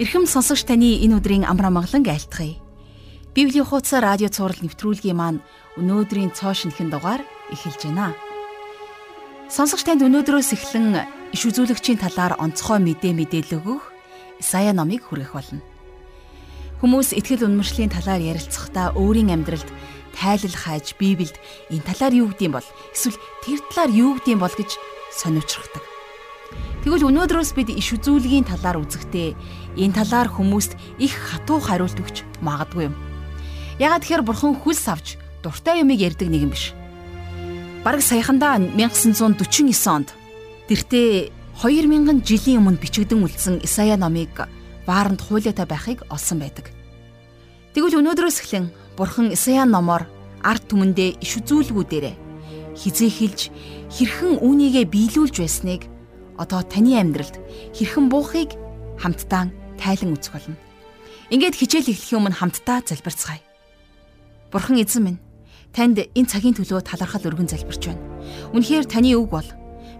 Ирхэм сонсогч таны энэ өдрийн амар амгалан айлтгая. Библийн хуудас радио цаураар нэвтрүүлгийн маань өнөөдрийн цоо шинхэн дугаар эхэлж байна. Сонсогч танд өнөөдрөөс эхлэн иш үзүүлэгчийн талаар онцгой мэдээ мэдээлэл өгөх Исая номыг хүргэх болно. Хүмүүс итгэл үнэмшлийн талаар ярилцахдаа өөрийн амьдралд тайлал хайж Библиэд энэ талаар юу гэдэм бол эсвэл тэр талаар юу гэдэм бол гэж сониучрахдаг. Тэгвэл өнөөдрөөс бид иш үзүүлгийн талаар үзэхдээ энэ талаар хүмүүст их хатуу хариулт өгч магадгүй юм. Ягаад тэгэхээр бурхан хүлс авч дуртай юмыг ярьдаг нэг юм биш. Бараг саяхандаа 1949 онд тэртээ 2000 жилийн өмнө бичигдэн үлдсэн Исая номыг вааранд хуулиатай байхыг олсон байдаг. Тэгвэл өнөөдрөөс эхлэн бурхан Исая номоор ард түмэндээ иш үзүүлгүүдээрээ хизээхилж хэрхэн үүнийгээ биелүүлж байсныг одоо таны амьдралд хэрхэн буухыг хамтдаа тайлан үзэх болно. Ингээд хичээл эхлэхийн өмнө хамтдаа залбирцгаая. Бурхан эзэн минь, танд энэ цагийн төлөө талархал өргөн залбирч байна. Үнэхээр таны үг бол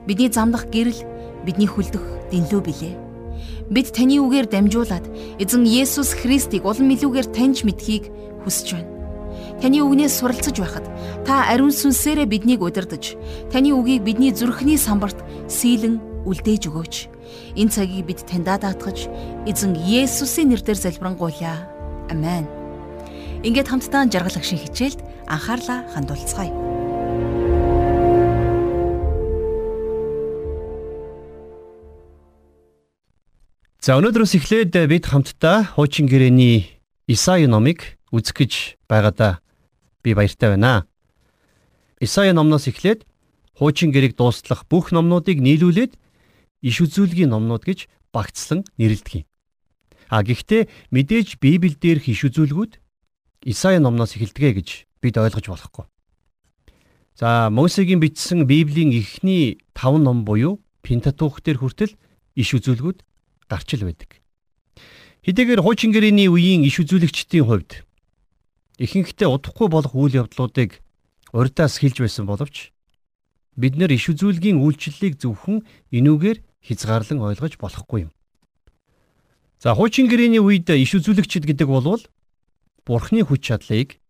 бидний замдах гэрэл, бидний хүлдэх дэнлүү билээ. Бид таны үгээр дамжуулаад эзэн Есүс Христийг улам илүүгээр таньж мэдхийг хүсэж байна. Таны үгнээс суралцж байхад та ариун сүнсээрээ биднийг удирдах, таны үгийг бидний зүрхний самбарт сийлэн үлдээж өгөөч. Энэ цагийг бид таньдаа даатгаж эзэн Есүсийн нэрээр залбирanгуйлаа. Амен. Ингээд хамтдаа жаргал агшин хичээлд анхаарлаа хандуулцгаая. За өнөөдрөөс эхлээд бид хамтдаа хуучин гэрээний Исаи номыг үзэх гэж байгаадаа би баяртай байна. Исаи номноос эхлээд хуучин гэрээг дуустлах бүх номнуудыг нийлүүлээд иш үзүүлгийн номнууд гэж багцлан нэрлэдэг юм. А гэхдээ мэдээж Библиэл дээрх иш үзүүлгүүд Исаи номноос эхэлдэг гэж бид ойлгож болохгүй. За Мосегийн бичсэн Библийн эхний 5 ном буюу Пентатух дээр хүртэл иш үзүүлгүүд гарч ил байдаг. Хэдийгээр хуучин гэрээний үеийн иш үзүүлэгчдийн хувьд ихэнхдээ удахгүй болох үйл явдлуудыг урьдаас хэлж байсан боловч бид нэр иш үзүүлгийн үйлчлэлийг зөвхөн энүүгээр хязгаарлан ойлгож болохгүй юм. За хуучин гэрээний үед иш үзүүлэгчд гэдэг бол Бурхны хүч чадлыг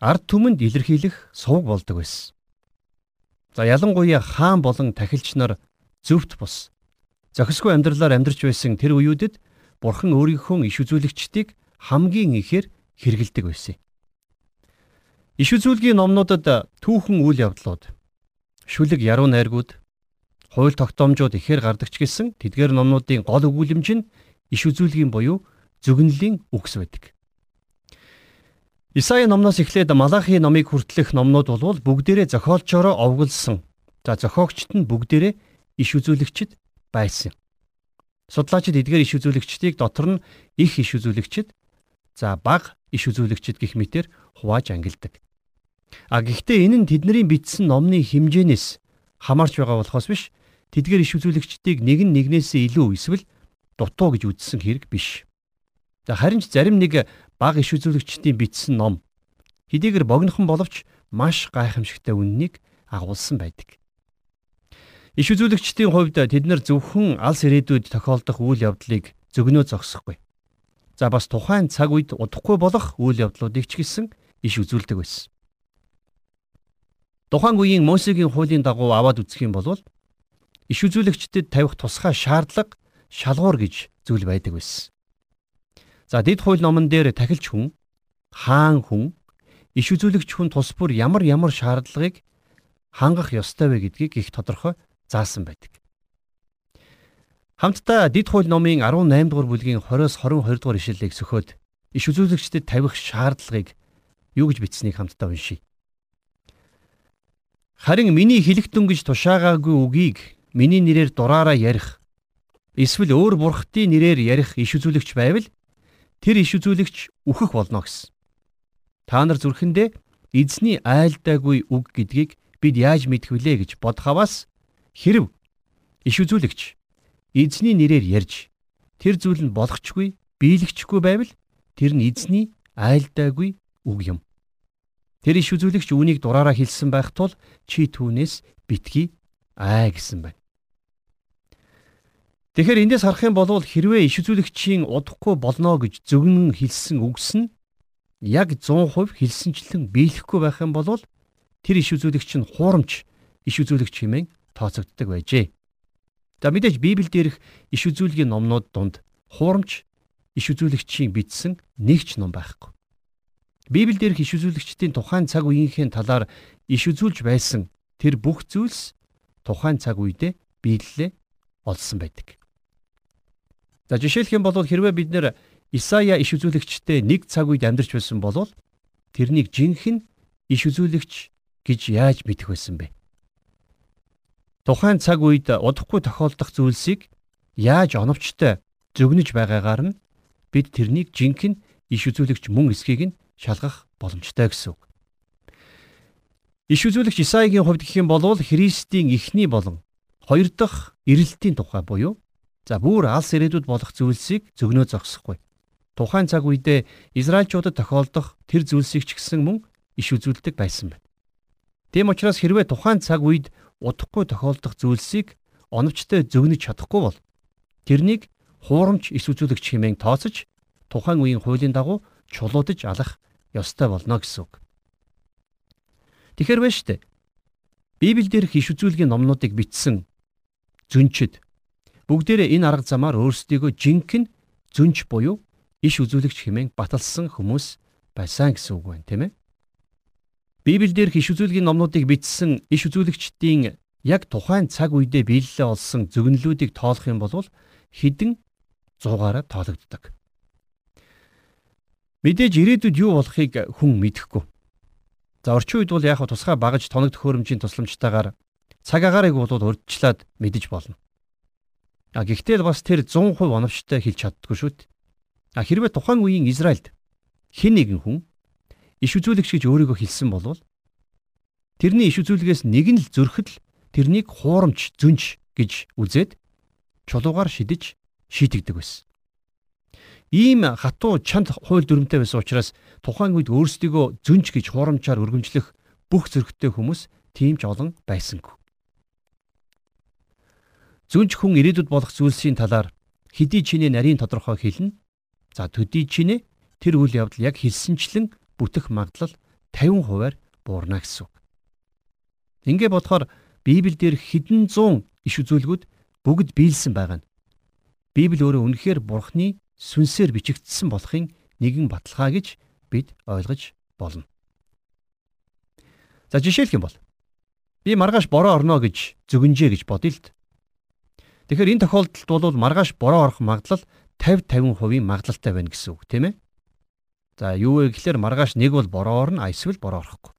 ард түмэнд илэрхийлэх сувг болдог байсан. За ялангуяа хаан болон тахилч нар зөвхт бус зохисгүй амьдралаар амьдарч байсан тэр үеүүдэд Бурхан өөрийнхөө иш үзүүлэгчдийг хамгийн ихээр хэрэгэлдэг байсан. Иш үзүүлгийн номнуудад түүхэн үйл явдлууд, шүлэг яруу найргууд, хууль тогтоомжууд ихээр гардаг ч гэсэн тэдгээр номнуудын гол өгүүлэмж нь иш үзүүлгийн буюу зөвгөнлийн үгс байдаг. Исаи номноос эхлээд Малахи номыг хүртэлх номнууд бол бүгдээрээ зохиолчороо овголсон. За зохиогчт нь бүгдээрээ иш үзүүлэгчд байсан. Судлаачид эдгээр иш үзүүлэгчдийг дотор нь их иш үзүүлэгчд за бага иш үзүүлэгчд гих мэтэр хувааж ангилдаг. А гэхдээ энэ нь тэдний бичсэн номны хэмжээнээс хамаарч байгаа болохоос биш тэдгээр иш үзүүлэгчдийг нэг нь нэгнээсээ илүү эсвэл дутуу гэж үзсэн хэрэг биш. Харин ч зарим нэг бага иш үзүүлэгчдийн бичсэн ном хэдийгээр богинохон боловч маш гайхамшигтай үннийг агуулсан байдаг. Иш үзүүлэгчдийн хувьд тэд нар зөвхөн алс ирээдүйд тохиолдох үйл явдлыг зөгнөө зогсохгүй. За бас тухайн цаг үед удахгүй болох үйл явдлуудыг ч гэсэн иш үзүүлдэг байсан. Тухайн үеийн Мосегийн хуулийн дагуу аваад үзэх юм бол иш үзүүлэгчдэд тавих тусгай шаардлага шалгуур гэж зүйл байдаг байсан. За дэд хууль номон дээр тахилч хүн, хаан хүн, иш үзүүлэгч хүн тус бүр ямар ямар шаардлагыг хангах ёстой вэ гэдгийг их тодорхой заасан байдаг. Хамтдаа дэд хууль номын 18 дугаар бүлгийн 20-с 22 дугаар ишлэлийг сөхөөд иш үзүүлэгчдэд тавих шаардлагыг юу гэж бичсэнийг хамтдаа уншийе. Харин миний хэлэх дүн гэж тушаагаагүй үгийг миний нэрээр дураараа ярих эсвэл өөр бурхтын нэрээр ярих иш үзүүлэгч байвал тэр иш үзүүлэгч үхэх болно гэсэн. Та нар зүрхэндээ эзний айлдаагүй үг гэдгийг бид яаж мэдэх вүлээ гэж бодхаваас хэрв иш үзүүлэгч эзний нэрээр ярьж тэр зүйл нь болгочгүй биелэгчгүй байвал тэр нь эзний айлдаагүй үг юм. Тэр иш үзүүлэгч үүнийг дураараа хэлсэн байх тул чи түүнээс битгий аа гэсэн байна. Тэгэхээр эндээс харах юм бол хэрвээ иш үзүүлэгчийн удахгүй болно гэж зөвгөн хэлсэн үгс нь яг 100% хэлсэнчлэн биелэхгүй байх юм бол тэр иш үзүүлэгч нь хуурамч иш үзүүлэгч хэмээн тооцогддог байжээ. За мэдээж Библиэд ирэх иш үзүүлгийн номнууд донд хуурамч иш үзүүлэгчийн бичсэн нэг ч ном байхгүй. Библиэд ирэх иш үзүүлэгчдийн тухайн цаг үеийнхээ талаар иш үзүүлж байсан тэр бүх зүйлс тухайн цаг үедээ биелэлээ олсон байдаг. За жишээлх юм бол хэрвээ бид нэр Исая иш үзүүлэгчтэй нэг цаг үед амьдарч байсан бол тэрнийг жинхэнэ иш үзүүлэгч гэж яаж мэдэх байсан бэ? Тухайн цаг үед удахгүй тохиолдох зүйлсийг яаж оновчтой зөгнөж байгаагаар нь бид тэрнийг жинхэнэ иш үзүүлэгч мөн эсхийг нь шалгах боломжтой гэсэн үг. Иш үзүүлэгч Исаигийн хувьд гэх юм бол Христийн эхний болон хоёр дахь ирэлтийн тухай буюу за бүр алс ирээдүйд болох зүйлсийг зөгнөө зогсохгүй. Тухайн цаг үедээ Израильчуудад тохиолдох тэр зүйлсийг ч гэсэн мөн иш үзүүлдэг байсан байна. Тийм учраас хэрвээ тухайн цаг үед удахгүй тохиолдох зүйлсийг оновчтой зөгнөж чадахгүй бол тэрнийг хуурамч иш үзүүлэгч хэмээн тооцож тухайн үеийн хуулийн дагуу чулуудаж алах ёстой болно гэсэн үг. Тэгэхэр байна штэ. Библиэлд ирэх иш үзүүлгийн номнуудыг бичсэн зүнчид бүгдээрээ энэ арга замаар өөрсдийгөө жинхэнэ зүнч буюу иш үзүүлэгч хэмээн баталсан хүмүүс байсан гэсэн үг байна, тийм ээ. Библиэлд ирэх иш үзүүлгийн номнуудыг бичсэн иш үзүүлэгчдийн яг тухайн цаг үедээ биелэлээ олсон зөвнөлүүдийг тоолох юм бол хідэн зуугаараа тоологддог. Мэдээж ирээдүйд юу болохыг хүн мэдэхгүй. За орчин үед бол яг тусгай багаж тоног төхөөрөмжийн тусламжтайгаар цаг агаарыг бол урьдчилаад мэдэж болно. А гэхдээ л бас тэр 100% оновчтой хэлж чаддгүй шүү дээ. А хэрвээ тухайн үеийн Израильд хэн нэгэн хүн иш үзүүлэгч гэж өөрийгөө хэлсэн бол тэрний иш үзүүлгээс нэг нь л зөрөхөд л тэрнийг хуурамч зүнж гэж үзээд чулуугаар шидэж шийтгдэг байсан. Ийм хатуу чанд хууль дүрмтэй байсан учраас тухайн үед өөрсдийгөө зүнж гэж хуурамчаар өргөмжлөх бүх зөрөгтэй хүмүүс тийм ч олон байсангүй. Зүнж хүн ирээдүйд болох зүйлсийн талаар хэдий чиний нарийн тодорхой хэлнэ. За төдий чинээ тэр үйл явдал яг хэлсэнчлэн бүтэх магадлал 50%-аар буурна гэсэн. Ингээ бодохоор Библиэлд хэдэн зуун иш үзүүлгүүд бүгд биелсэн байгаа нь. Библи өөрөө үнэхээр Бурхны сүнсээр бичигдсэн болохын нэгэн баталгаа гэж бид ойлгож болно. За жишээлх юм бол би маргааш бороо орно гэж зөгнжээ гэж бодъё л д. Тэгэхээр энэ тохиолдолд бол маргааш бороо орох магадлал 50 50% магадлалтай байна гэсэн үг тийм ээ. За юу вэ гэхээр маргааш нэг бол бороо орно а эсвэл бороо орохгүй.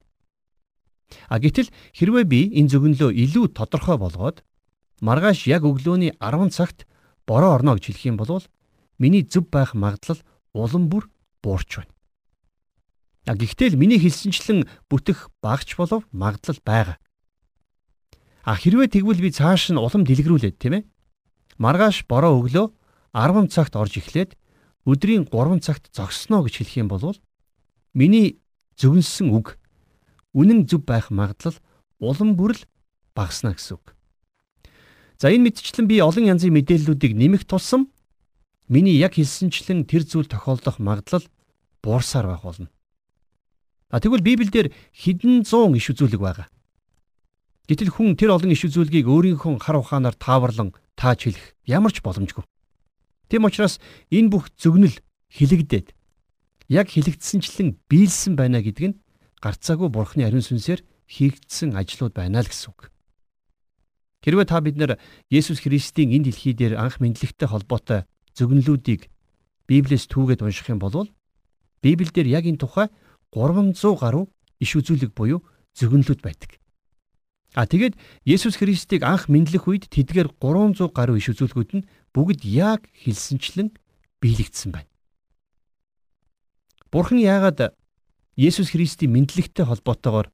А гэтэл хэрвээ би энэ зөгнөлөө илүү тодорхой болгоод маргааш яг өглөөний 10 цагт бороо орно гэж хэлэх юм бол миний зөв байх магадлал улам бүр буурч байна. А гэхдээ л миний хэлсэнчлэн бүтэх багч болов магадлал байгаа. А хэрвээ тэгвэл би цааш нь улам дэлгэрүүлээд тийм ээ. Маргааш бороо өглөө 10 цагт орж эхлээд өдрийн 3 цагт зогсноо гэж хэлэх юм бол миний зөвнсөн үг үнэн зөв байх магадлал улам бүрл багасна гэсэн үг. За энэ мэдчлэн би олон янзын мэдээллүүдийг нэмэх тусам Миний яг хэлсэнчлэн тэр зүйл тохиолдох магадлал буурсаар байх болно. А тэгвэл Библиэлд хэдэн зуун иш үзүүлэг байгаа. Гэтэл хүн тэр олон иш үзүүлгийг өөрийнхөө хар ухаанаар тааварлан тааж хэлэх ямар ч боломжгүй. Тэм учраас энэ бүх зөвнөл хилэгдээд яг хилэгдсэнчлэн биелсэн байна гэдг нь гарцаагүй бурхны ариун сүнсээр хийгдсэн ажлууд байна л гэсэн үг. Хэрвээ та бид нар Есүс Христийн энэ дэлхий дээр анх мэдлэгтэй холбоотой зөгнлүүдийг Библиэс түүгээд унших юм бол Библиэлд яг энэ тухай 300 гаруй иш үзүүлэг буюу зөгнлүүд байдаг. А тэгээд Есүс Христийг анх мэдлэх үед тэдгээр 300 гаруй иш үзүүлгүүд нь бүгд яг хэлсэнчлэн биелэгдсэн байна. Бурхан яагаад Есүс Христийн мэдлэгтэй холбоотойгоор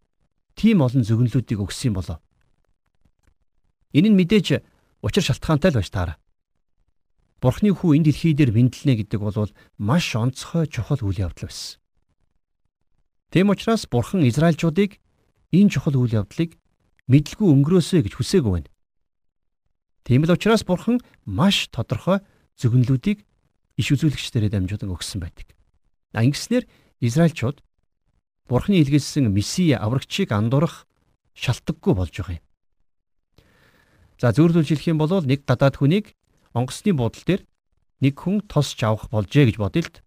тийм олон зөгнлүүдийг өгсөн болов? Энэ нь мэдээж учир шалтгаантай л байж таараа. Бурхны хүү энэ дэлхий дээр мэдлэнэ гэдэг бол маш онцгой чухал үйл явдал байсан. Тэм учраас Бурхан Израильчуудыг энэ чухал үйл явдлыг мэдлгүй өнгөрөөсэй гэж хүсээгүй байна. Тийм л учраас Бурхан маш тодорхой зөвгөнлүүдийг иш үзүүлэгчдэрээ дамжуулан өгсөн байдаг. Ангиснэр Израильчууд Бурханы илгээсэн Месиа аврагчийг андуурах шалтгаггүй болж байгаа юм. За зөөрлүүлж хэлэх юм бол нэг гадаад хүнийг онгоцны буудлын дээр нэг хүн тосч авах болжээ гэж бодъё л д.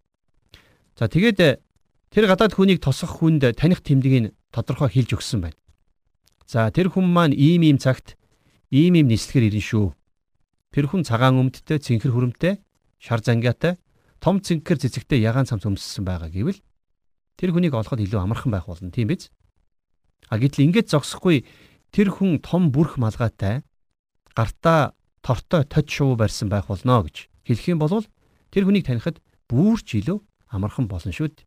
За тэгээд тэр гадаад хүнийг тосох хүнд таних тэмдгийг тодорхой хэлж өгсөн байна. За тэр хүн маань ийм ийм цагт ийм ийм нислэгээр ирнэ шүү. Тэр хүн цагаан өмдтэй, цэнхэр хүрэмтэй, шар зангиатай, том цэнхэр цэцэгтэй ягаан цамц өмссөн байгаа гэвэл тэр хүнийг олоход илүү амархан байх болно тийм биз? А гэтэл ингэж зогсохгүй тэр хүн том бүрх малгайтай гартаа тортой тод шувуу барьсан байх болно гэж хэлэх юм бол тэр хүнийг танихад бүрч илүү амархан болно шүү дээ.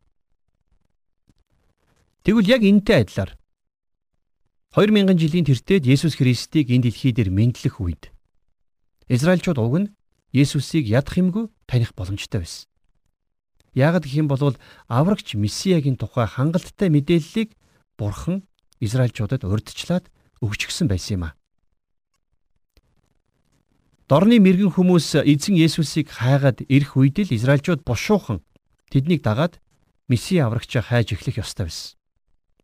Тэгвэл яг энтэй адилаар 2000 жилийн тэртет Есүс Христийг энэ дэлхий дээр мэдлэх үед Израильчууд уг нь Есүсийг ядах юмгүй таних боломжтой байсан. Яагад гэх юм бол аврагч Месиагийн тухай хангалттай мэдээллийг Бурхан Израильчуудад урьдчилаад өгчихсөн байсан юм а. Дорны мэрэгэн хүмүүс эзэн Есүсийг хайгаад ирэх үед л Израильчууд бушуухан тэднийг дагаад Месиа аврагчаа хайж эхлэх ёстой байсан.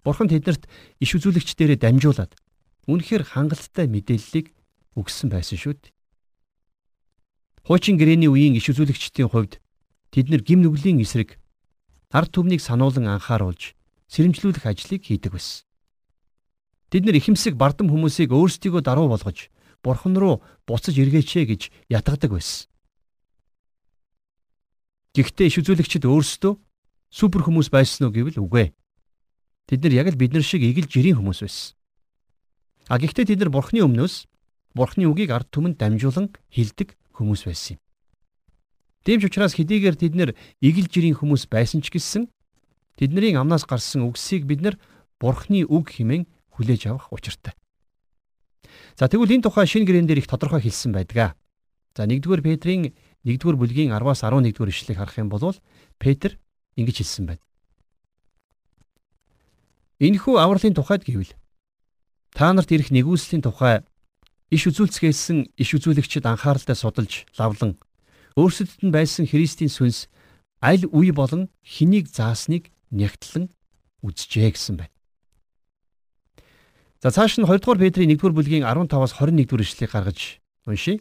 Бурхан тэднэрт иш үзүүлэгчдэрээ дамжуулаад үнэхээр хангалттай мэдээллийг өгсөн байсан шүү дээ. Хуучин гэрээний үеийн иш үзүүлэгчдийн хувьд Тэд нэр гим нүглийн эсрэг ард түмнийг сануулan анхааруулж сэрэмжлүүлэх ажлыг хийдэг байсан. Тэд нэр ихэмсэг бардам хүмүүсийг өөрсдийгөө даруй болгож бурхан руу буцаж эргээч гэж ятгадаг байсан. Гэхдээ иш үзүүлэгчид өөрсдөө супер хүмүүс байсан уу гэвэл үгүй. Тэд нар яг л бид нар шиг игэл жирийн хүмүүс байсан. А гэхдээ тэд нар бурхны өмнөөс бурхны үгийг ард түмэнд дамжуулан хилдэг хүмүүс байсан юм. Ч учраас хэдийгээр тэд нэр игэл жирийн хүмүүс байсан ч гэсэн тэдний амнаас гарсан үгсийг бид нар бурхны үг хэмээн хүлээж авах учиртай. За тэгвэл энэ тухай шинэ гэрэн дээр их тодорхой хэлсэн байдаг. За 1-р Петрийн 1-р бүлгийн 10-аас 11-р ишлэгийг харах юм бол Петр ингэж хэлсэн байна. Энэхүү авралын тухайд гэвэл та нарт ирэх нэгүслийн тухай иш үзүүлцгээсэн иш үзүүлэгчид анхааралтай судалж лавлан өөрсдөд нь байсан Христийн сүнс аль үе болон хэнийг заасныг нягтлан үзжээ гэсэн байна. За цааш нь 2 дугаар Петрийн 1 дугаар бүлгийн 15-аас 21 дугаар ишлэгийг гаргаж уншийе.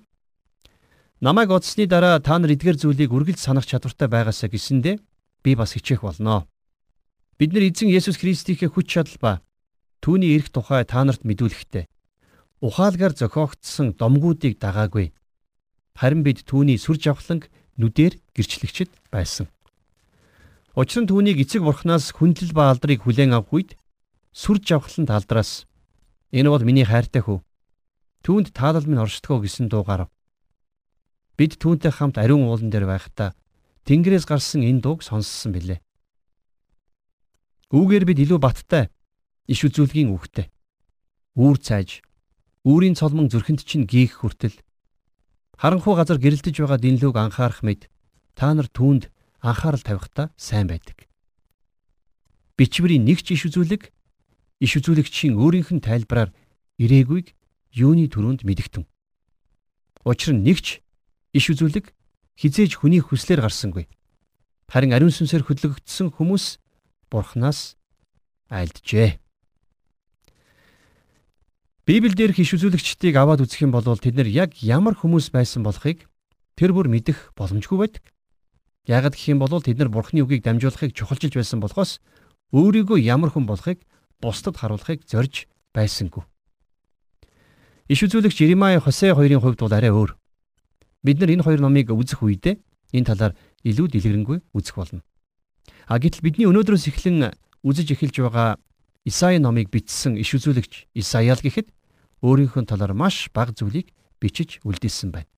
Намайг одсны дараа та нар эдгээр зүйлийг үргэлж санах чадвартай байгаасаа гэсэндэ би бас хичээх болноо. Бид нар эзэн Есүс Христийнхээ хүч чадал ба түүний эрх тухай та нарт мэдүүлэхдээ ухаалгаар зохиогдсон домгуудыг дагаагүй харин бид түүний сүр жавхланг нүдээр гэрчлэгчд байсан. Учир нь түүнийг эцэг бурхнаас хүндлэл ба алдрыг хүлээн авах үед сүр жавхлан талдраас энэ бол миний хайртай хүү. Түүнд таалал минь оршдгоо гэсэн дуу гарав. Бид түүнтэй хамт ариун уулан дээр байхдаа Тэнгэрээс гарсан энэ дууг сонссон билээ. Үүгээр бид илүү баттай иш үзүүлгийн үгтэй. Үүр цайж, үүрийн цолмон зүрхэнд чинь гийх хүртэл Харанхуй газар гэрэлтэж байгаа дэнлүүг анхаарах мэд та нар түүнд анхаарал тавихтаа сайн байдаг. Бичвэрийн нэг ч иш үзүүлэг иш үзүүлэгчийн өөрийнх нь тайлбараар ирээгүйг юуны төрөнд мэдгтэн. Учир нь нэгч иш үзүүлэг хизээж хүний хүслээр гарсангүй. Харин ариун сүнсээр хөдлөгдсөн хүмүүс бурхнаас айлджээ. Библиэлд иш үзүүлэгчдийг аваад үзэх юм бол тэд нар яг ямар хүмүүс байсан болохыг тэр бүр мэдэх боломжгүй байдаг. Яагад гэх юм бол тэд нар Бурхны үгийг дамжуулахыг чухалчилж байсан болохоос өөрийгөө ямар хүн болохыг бусдад харуулахыг зорж байсангүй. Иш үзүүлэгч Иремай Хосе 2-ын хувьд бол арай өөр. Бид нар энэ хоёр номыг үзэх үедээ энэ талаар илүү дэлгэрэнгүй үзэх болно. А гэтэл бидний өнөөдрөөс эхлэн үзэж эхэлж байгаа Исаи номыг бичсэн иш үзүүлэгч Исаял гэхэд өөрийнхөө талаар маш бага зүйлийг бичиж үлдээсэн байна.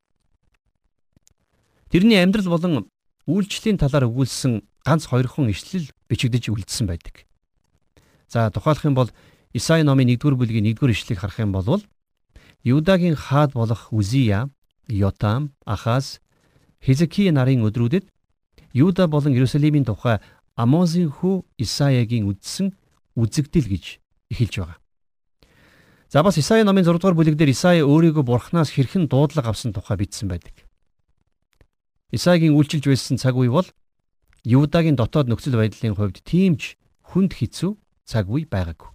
Тэрний амьдрал болон үйлчлэлийн талаар өгүүлсэн ганц хоёрхан ишлэл бичигдэж үлдсэн байдаг. За тухайлах юм бол Исаи номын 1-р бүлгийн 1-р ишлэгийг харах юм бол Юдагийн хаад болох Үзия, Йотам, Ахаз, Хизки нарын өдрүүдэд Юда болон Иерусалимийн тухай Амозын хүү Исаягийн үздсэн үзэгдэл гэж эхэлж байгаа. За бас Исаи номын 6 дугаар бүлэг дээр Исаи өөрийгөө бурхнаас хэрхэн дуудлага авсан тухай бичсэн байдаг. Исаигийн үйлчилж байсан цаг үе бол Юудагийн дотоод нөхцөл байдлын хувьд тиймч хүнд хэцүү цаг үе байгаагүй.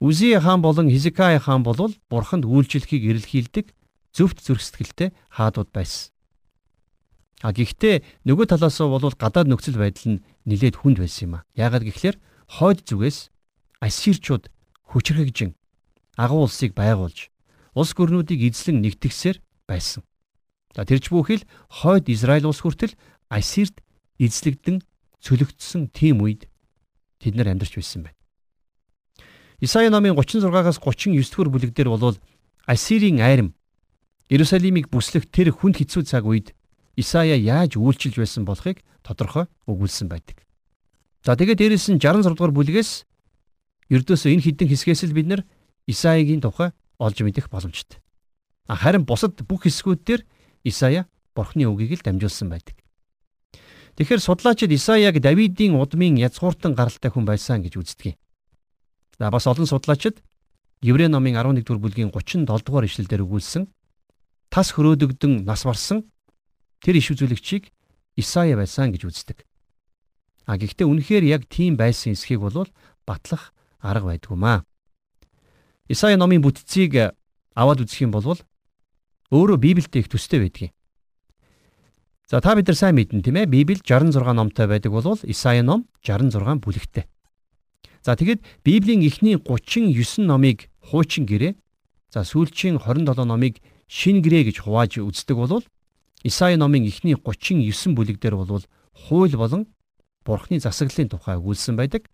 Үзи хаан болон Хизикай хаан бол бурханд үйлчлэхийг эрэлхийлдэг зөвхт зүрх сэтгэлтэй хаадууд байсан. А гэхдээ нөгөө талаас нь бол гадаад нөхцөл байдал нь нилээд хүнд байсан юм а. Яагаад гэвэл хойд зүгээс ассирчууд хүчрхэгжин агуу улсыг байгуулж улс гүрнүүдийг эзлэн нэгтгэсээр байсан. За тэрч бүхэл хойд Израиль улс хүртэл ассирт эзлэгдэн цөлөгдсөн тийм үед тэд нар амьдарч байсан байна. Исаи номын 36-аас 39 дугаар бүлэг дээр болвол Ассирийн айрам Иерусалимыг бүслэх тэр хүнд хэцүү цаг үед Исая яаж үйлчилж байсан болохыг тодорхой өгүүлсэн байдаг. За тэгээд дээрэс нь 66 дугаар бүлгээс ердөөсөө энэ хідэн хэсгээс л бид нар Исаигийн тухай олж мэдэх боломжтой. Харин бусад бүх хэсгүүд дээр Исая Бурхны үгийг л дамжуулсан байдаг. Тэгэхээр судлаачид Исаяг Давидын удмын язгууртан гаралтай хүн байсан гэж үздэг. За бас олон судлаачид Еврей номын 11 дугаар бүлгийн 37 дугаар ишлэлдэр өгүүлсэн тас хөрөөдөгдөн нас барсан тэр иш үзүүлэгчийг Исая байсан гэж үздэг. А гэхдээ үнэхээр яг тийм байсан эсхийг бол батлах арга байдгүй маа. Исая номын бүтцийг аваад үзэх юм бол өөрөө Библиэд их төстэй байдгийг. За та бид нар сайн мэднэ тийм ээ. Библи 66 номтой байдаг бол Исая ном 66 бүлэгтэй. За тэгэд Библийн эхний 39 номыг хуучин гэрээ за сүүлчийн 27 номыг шин гэрээ гэж хувааж үздэг бол Исаи номын эхний 39 бүлэг дээр бол хууль болон Бурхны засаглалын тухай өгүүлсэн байдаг.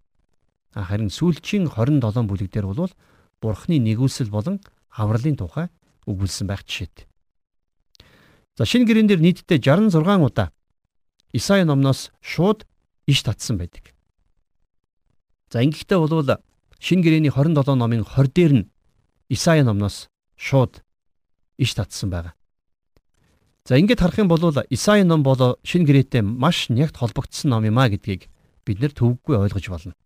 Харин сүүлчийн 27 бүлэг дээр бол Бурхны нэгүсэл болон авралын тухай өгүүлсэн байх жишээт. За шинэ гэрэн дээр нийтдээ 66 удаа Исаи номноос шууд иш татсан байдаг. За ингэхдээ бол шинэ гэрэний 27 номын 20 дээр нь Исаи номноос шууд иш татсан байгаа. За ингээд харах юм бол Исаи ном бол шинэ гэрээтэй маш нягт холбогдсон ном юм а гэдгийг бид нэр төвөггүй ойлгож болно.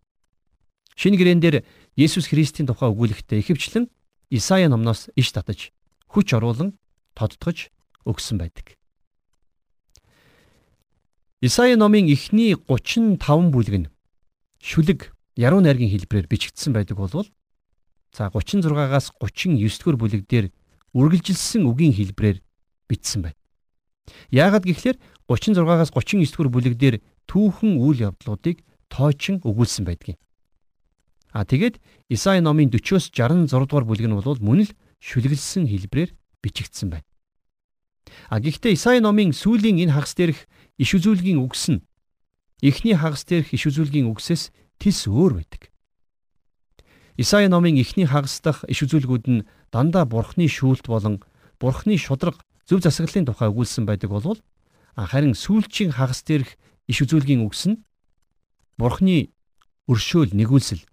Шинэ гэрээн дээр Есүс Христийн тухай өгүүлэхдээ ихэвчлэн Исаи номноос иш татаж хүч оруулан тодтогч өгсөн байдаг. Исаи номын эхний 35 бүлэг нь шүлэг яруу найргийн хэлбрээр бичигдсэн байдаг болвол за 36-аас 39 дугаар бүлэг дээр үргэлжилсэн үгийн хэлбрээр бичсэн байна. Яагаад гэвэл 36-аас 39 дугаар бүлэг дээр түүхэн үйл явдлуудыг тоочин өгүүлсэн байдгийг. А тэгээд Исаи номын 40-оос 66 дугаар бүлэг нь бол мөн л шүлгэлсэн хэлбрээр бичигдсэн байна. А гэхдээ Исаи номын сүүлийн энэ хагас дээрх иш үзүүлгийн үгс нь эхний хагас дээрх иш үзүүлгийн үгсээс тис өөр байдаг. Исаи номын эхний хагас дахь иш үзүүлгүүд нь дандаа бурхны шүүлт болон бурхны шудраг зөв засаглалын тухай өгүүлсэн байдаг болвол харин сүүлчийн хагас дээрх иш үзүүлгийн үгс нь Бурхны өршөөл нэгүүлсэл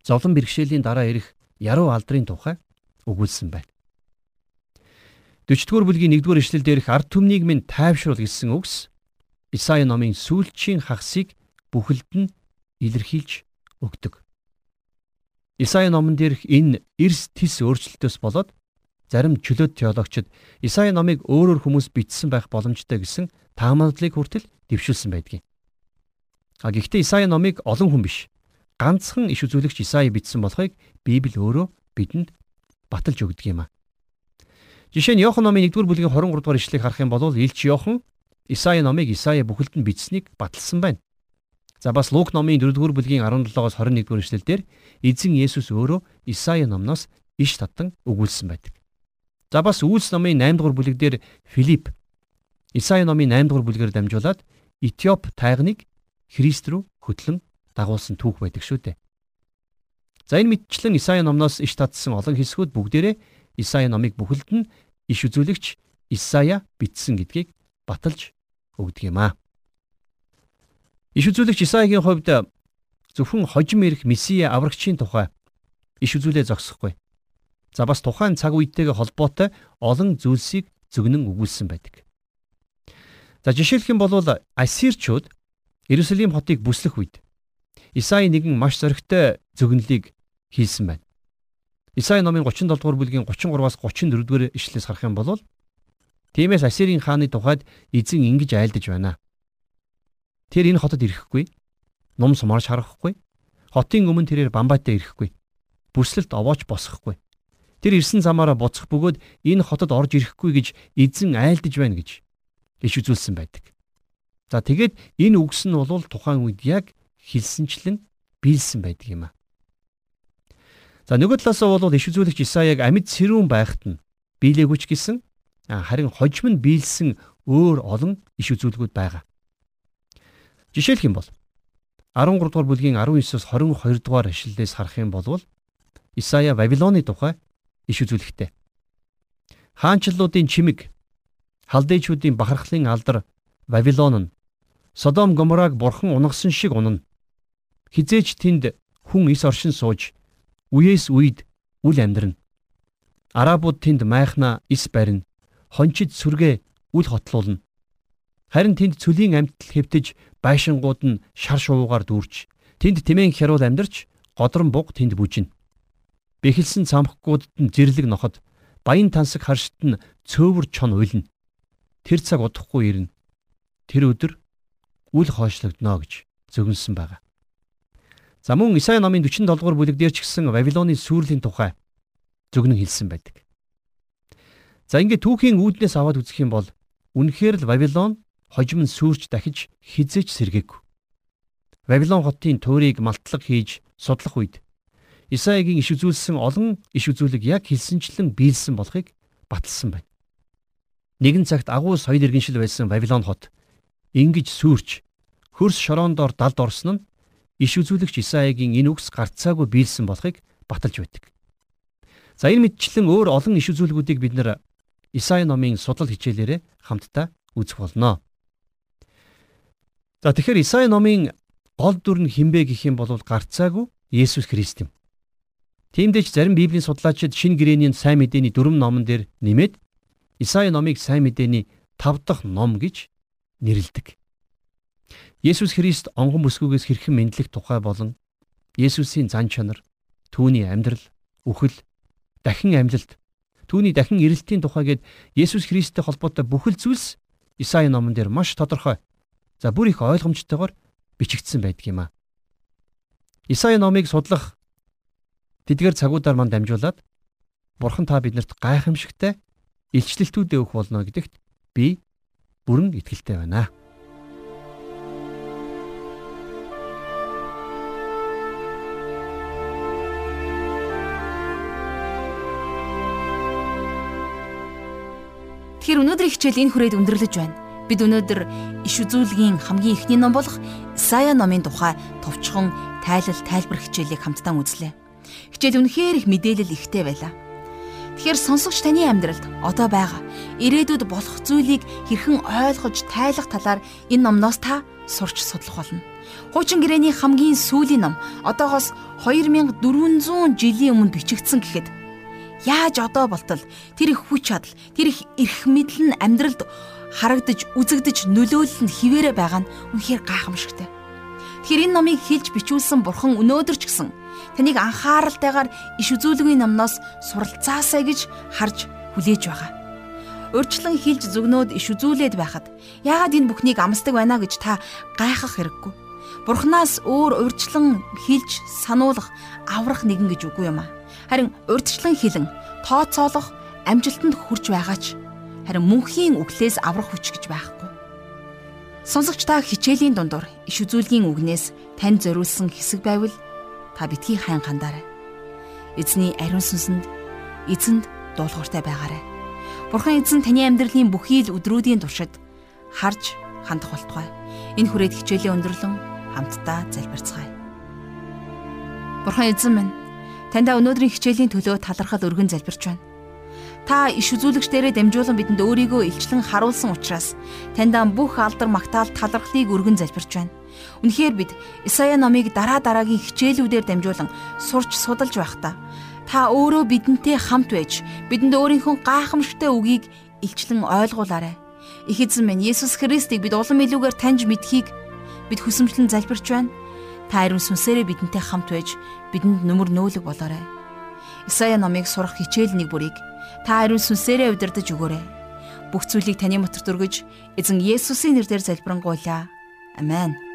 зовлон бэрхшээлийн дараа ирэх яруу алдрын тухай өгүүлсэн байна. 40-р бүлгийн 1-р ишлэл дээрх ард түмнийг минь тайвшруул гэсэн үгс Исаи номын сүүлчийн хагасыг бүхэлд нь илэрхийлж өгдөг. Исаи номон дээрх энэ эрс тис өөрчлөлтөөс болоод зарим чөлөөт теологчид Исаи номыг өөрөөр хүмүүс бичсэн байх боломжтой гэсэн таамаглалыг хүртэл дэвшүүлсэн байдгийг. А гэхдээ Исаи номыг олон хүн биш ганцхан иш үзүүлэгч Исаи бичсэн болохыг Библи өөрөө бидэнд баталж өгдөг юм а. Жишээ нь Иохан номын 1-р бүлгийн 23 дугаар ишлэгийг харах юм бол Илч Иохан Исаи номыг Исаи бүхэлд нь бичсэнийг баталсан байна. За бас Лук номын 4-р бүлгийн 17-оос 21-р ишлэлдэр эзэн Есүс өөрөө Исаи номноос иш татан өгүүлсэн байдаг. За бас Үйлс номын 8 дугаар бүлэг дээр Филипп Исаи номын 8 дугаар бүлгээр дамжуулаад Этиоп тайганыг Христ рүү хөтлөн дагуулсан түүх байдаг шүү дээ. За энэ мэдчлэн Исаи номноос иш татсан олон хэсгүүд бүгдээрээ Исаи номыг бүхэлд нь иш үзүүлэгч Исая бичсэн гэдгийг баталж өгдөг юм аа. Иш үзүүлэгч Исаигийн хувьд зөвхөн хожим ирэх Месиа аврагчийн тухай иш үзүүлээ зогсохгүй. За бас тухайн цаг үетэйгээ холбоотой олон зүйлсийг зөгнөн өгүүлсэн байдаг. За жишээлх юм бол Ассирчууд Иерусалим хотыг бүслэх үед Исаи нэгэн маш зоригтой зөгнөлийг хийсэн байна. Исаи номын 37 дугаар бүлгийн 33-аас 34 дугаар ишлэлээс харах юм бол тиймээс Ассирийн хааны тухайд эзэн ингэж айлдаж байна. Тэр энэ хотод ирэхгүй. Ном сумаарч харахгүй. Хотын өмнө тэрээр бамбайтай ирэхгүй. Бүслэлт овооч босохгүй. Тэр ирсэн замаараа буцах бөгөөд энэ хотод орж ирэхгүй гэж эзэн айлдаж байна гэж иш үзүүлсэн байдаг. За тэгээд энэ үгс нь бол тухайн үед яг хэлсэнчлэн биелсэн байдаг юм а. За нөгөө талаасаа бол иш үзүүлэгч Исаяг амьд сэрүүн байхад нь биелээгүй ч гэсэн харин хожим нь биелсэн өөр олон иш үзүүлгүүд байгаа. Жишээлх юм бол 13 дугаар бүлгийн 19-с 22 дугаар ишлэлээс харах юм бол Исая Вавилоны тухай иш үзүүлэхтэй. Хаанчлалуудын чимэг, халдейчүүдийн бахархлын алдар Вавилон нь Содом Гомораг бурхан унгасан шиг унана. Хизээч тэнд хүн ис оршин сууж Үеэс үед үл амьдрна. Арабууд тэнд майхна ис барина. Хончид сүргээ үл хотлуулна. Харин тэнд цөлийн амьтал хэвтэж байшингууд нь шар шувуугаар дүүрч тэнд тэмээн хяруул амьдарч годрон буг тэнд бүжинэ. Бэхэлсэн цамхгуудад нь зэрлэг ноход баян тансаг харшид нь цөөвөр чон уйлна. Тэр цаг удахгүй ирнэ. Тэр өдөр үл хойшлогдно гэж зөгнсөн байгаа. За мөн Исая номын 47 дугаар бүлэг дээр ч гэсэн Вавилоны сүрлийн тухай зөвгнөн хэлсэн байдаг. За ингээд түүхийн үүднээс аваад үзэх юм бол үнэхээр л Вавилон хожим нь сүрч дахиж хизэж сэргээгүй. Вавилон хотын туурийг малтлаг хийж судлах үед Исаягийн иш үзүүлсэн олон иш үзүүлэг яг хэлсэнчлэн биелсэн болохыг баталсан байна. Нэгэн цагт агуу соёл иргэншил байсан Вавилон хот ингэж сүрч хөрс шороондоор далд орсон нь иш үзүүлэгч Исаягийн энэ үгс гарцаагүй биелсэн болохыг баталж байдаг. За энэ мэдчлэн өөр олон иш үзүүлгүүдийг бид нэр Исаи номын судлал хичээлээрээ хамтдаа үзэх болно. За тэгэхээр Исаи номын гол дүр нь хинбэ гэх юм бол гарцаагүй Есүс Христ юм. Тиймдээч зарим Библийн судлаачид шинэ гэрэний сайн мэдээний дөрвөн номон дээр нэмээд Исаи номыг сайн мэдээний 5 дахь ном гэж нэрлэдэг. Есүс Христ онгон бүсгүйгээс хэрхэн мэдлэх тухай болон Есүсийн зан чанар, түүний амьдрал, үхэл, дахин амьлалт, түүний дахин ирэлтийн тухай гээд Есүс Христтэй холбоотой бүхэл зүйлс Исаи номон дээр маш тодорхой. За бүр их ойлгомжтойгоор бичигдсэн байдаг юм а. Исаи номыг судлах тэдгээр цагуудаар манд дамжуулаад Бурхан та биднэрт гайхамшигтай илчлэлтүүд өгөх болно гэдэгт би бүрэн итгэлтэй байна. Тэгэхээр өнөөдрийн хичээл энэ хүрээд өндөрлөж байна. Бид өнөөдөр иш үзүүлгийн хамгийн эхний ном болох Исая номын тухай товчхон тайлал тайлбар хичээлийг хамтдаа үзлээ. Хичээл үнэхээр их мэдээлэл ихтэй байлаа. Тэгэхээр сонсогч таны амьдралд одоо байгаа ирээдүйд болох зүйлийг хэрхэн ойлгож тайлах талаар энэ номноос та сурч судлах болно. Хуучин гэрээний хамгийн сүүлийн ном одоогоос 2400 жилийн өмнө бичигдсэн гэхэд Яаж одоо болтол тэр их хүч чадал, тэр их эрх мэдэл нь амьдралд харагдаж, үзэгдэж, нөлөөлөл нь хിവэрэ байгаа нь үнэхээр гайхамшигтай. Тэгэхээр энэ номыг хэлж бичүүлсэн бурхан өнөөдөр ч гэсэн таныг анхааралтайгаар иш үзүүлгийн номноос суралцаасаа гэж харж хүлээж байгаа. Урьдчилан хэлж зүгнөөд иш үзүүлээд байхад яагаад энэ бүхнийг амсдаг байна гэж та гайхах хэрэггүй. Бурханаас өөр урьдчилан хэлж сануулах аврах нэгэн гэж үгүй юм аа харин урдчлан хилэн тооцоолох амжилтанд хүрч байгаа ч харин мөнхийн үглээс аврах хүч гэж байхгүй. Сонсогч та хичээлийн дундуур иш үзүүлгийн үгнээс тань зориулсан хэсэг байвал та битгий хайн хандаарай. Эзний ариун сүнсэнд эзэнд дуулууртай байгаарай. Бурхан эзэн таны амьдралын бүхий л өдрүүдийн туршид харж хандах болтугай. Энэ хүрээд хичээлээ өндөрлөн хамтдаа залбирцгаая. Бурхан эзэн минь Таньда өнөөдрийн хичээлийн төлөө талархал өргөн залбирч байна. Та иш үзүүлэгчдэрээ дамжуулан бидэнд өөрийгөө илчлэн харуулсан учраас таньдаа бүх алдар магтаал талархлыг өргөн залбирч байна. Үнэхээр бид Исая номыг дараа дараагийн хичээлүүдээр дамжуулан сурч судалж байхдаа та өөрөө бидэнтэй хамт байж бидэнд өөрийнхөө гайхамшигтай үгийг илчлэн ойлгуулаарай. Их эзэн минь Есүс Христийг бид улам илүүгээр таньж мэдхийг бид хүсэмжлэн залбирч байна. Та ариун сүнсээрээ бидэнтэй хамт байж бидэнд нүмер нөөлөг болоорой. Исая номыг сурах хичээл нэг бүрийг та ариун сүнсээрээ удирдах өгөөрэй. Бүх зүйлийг таны моторт өргөж эзэн Есүсийн нэрээр залбирanгуйлаа. Амен.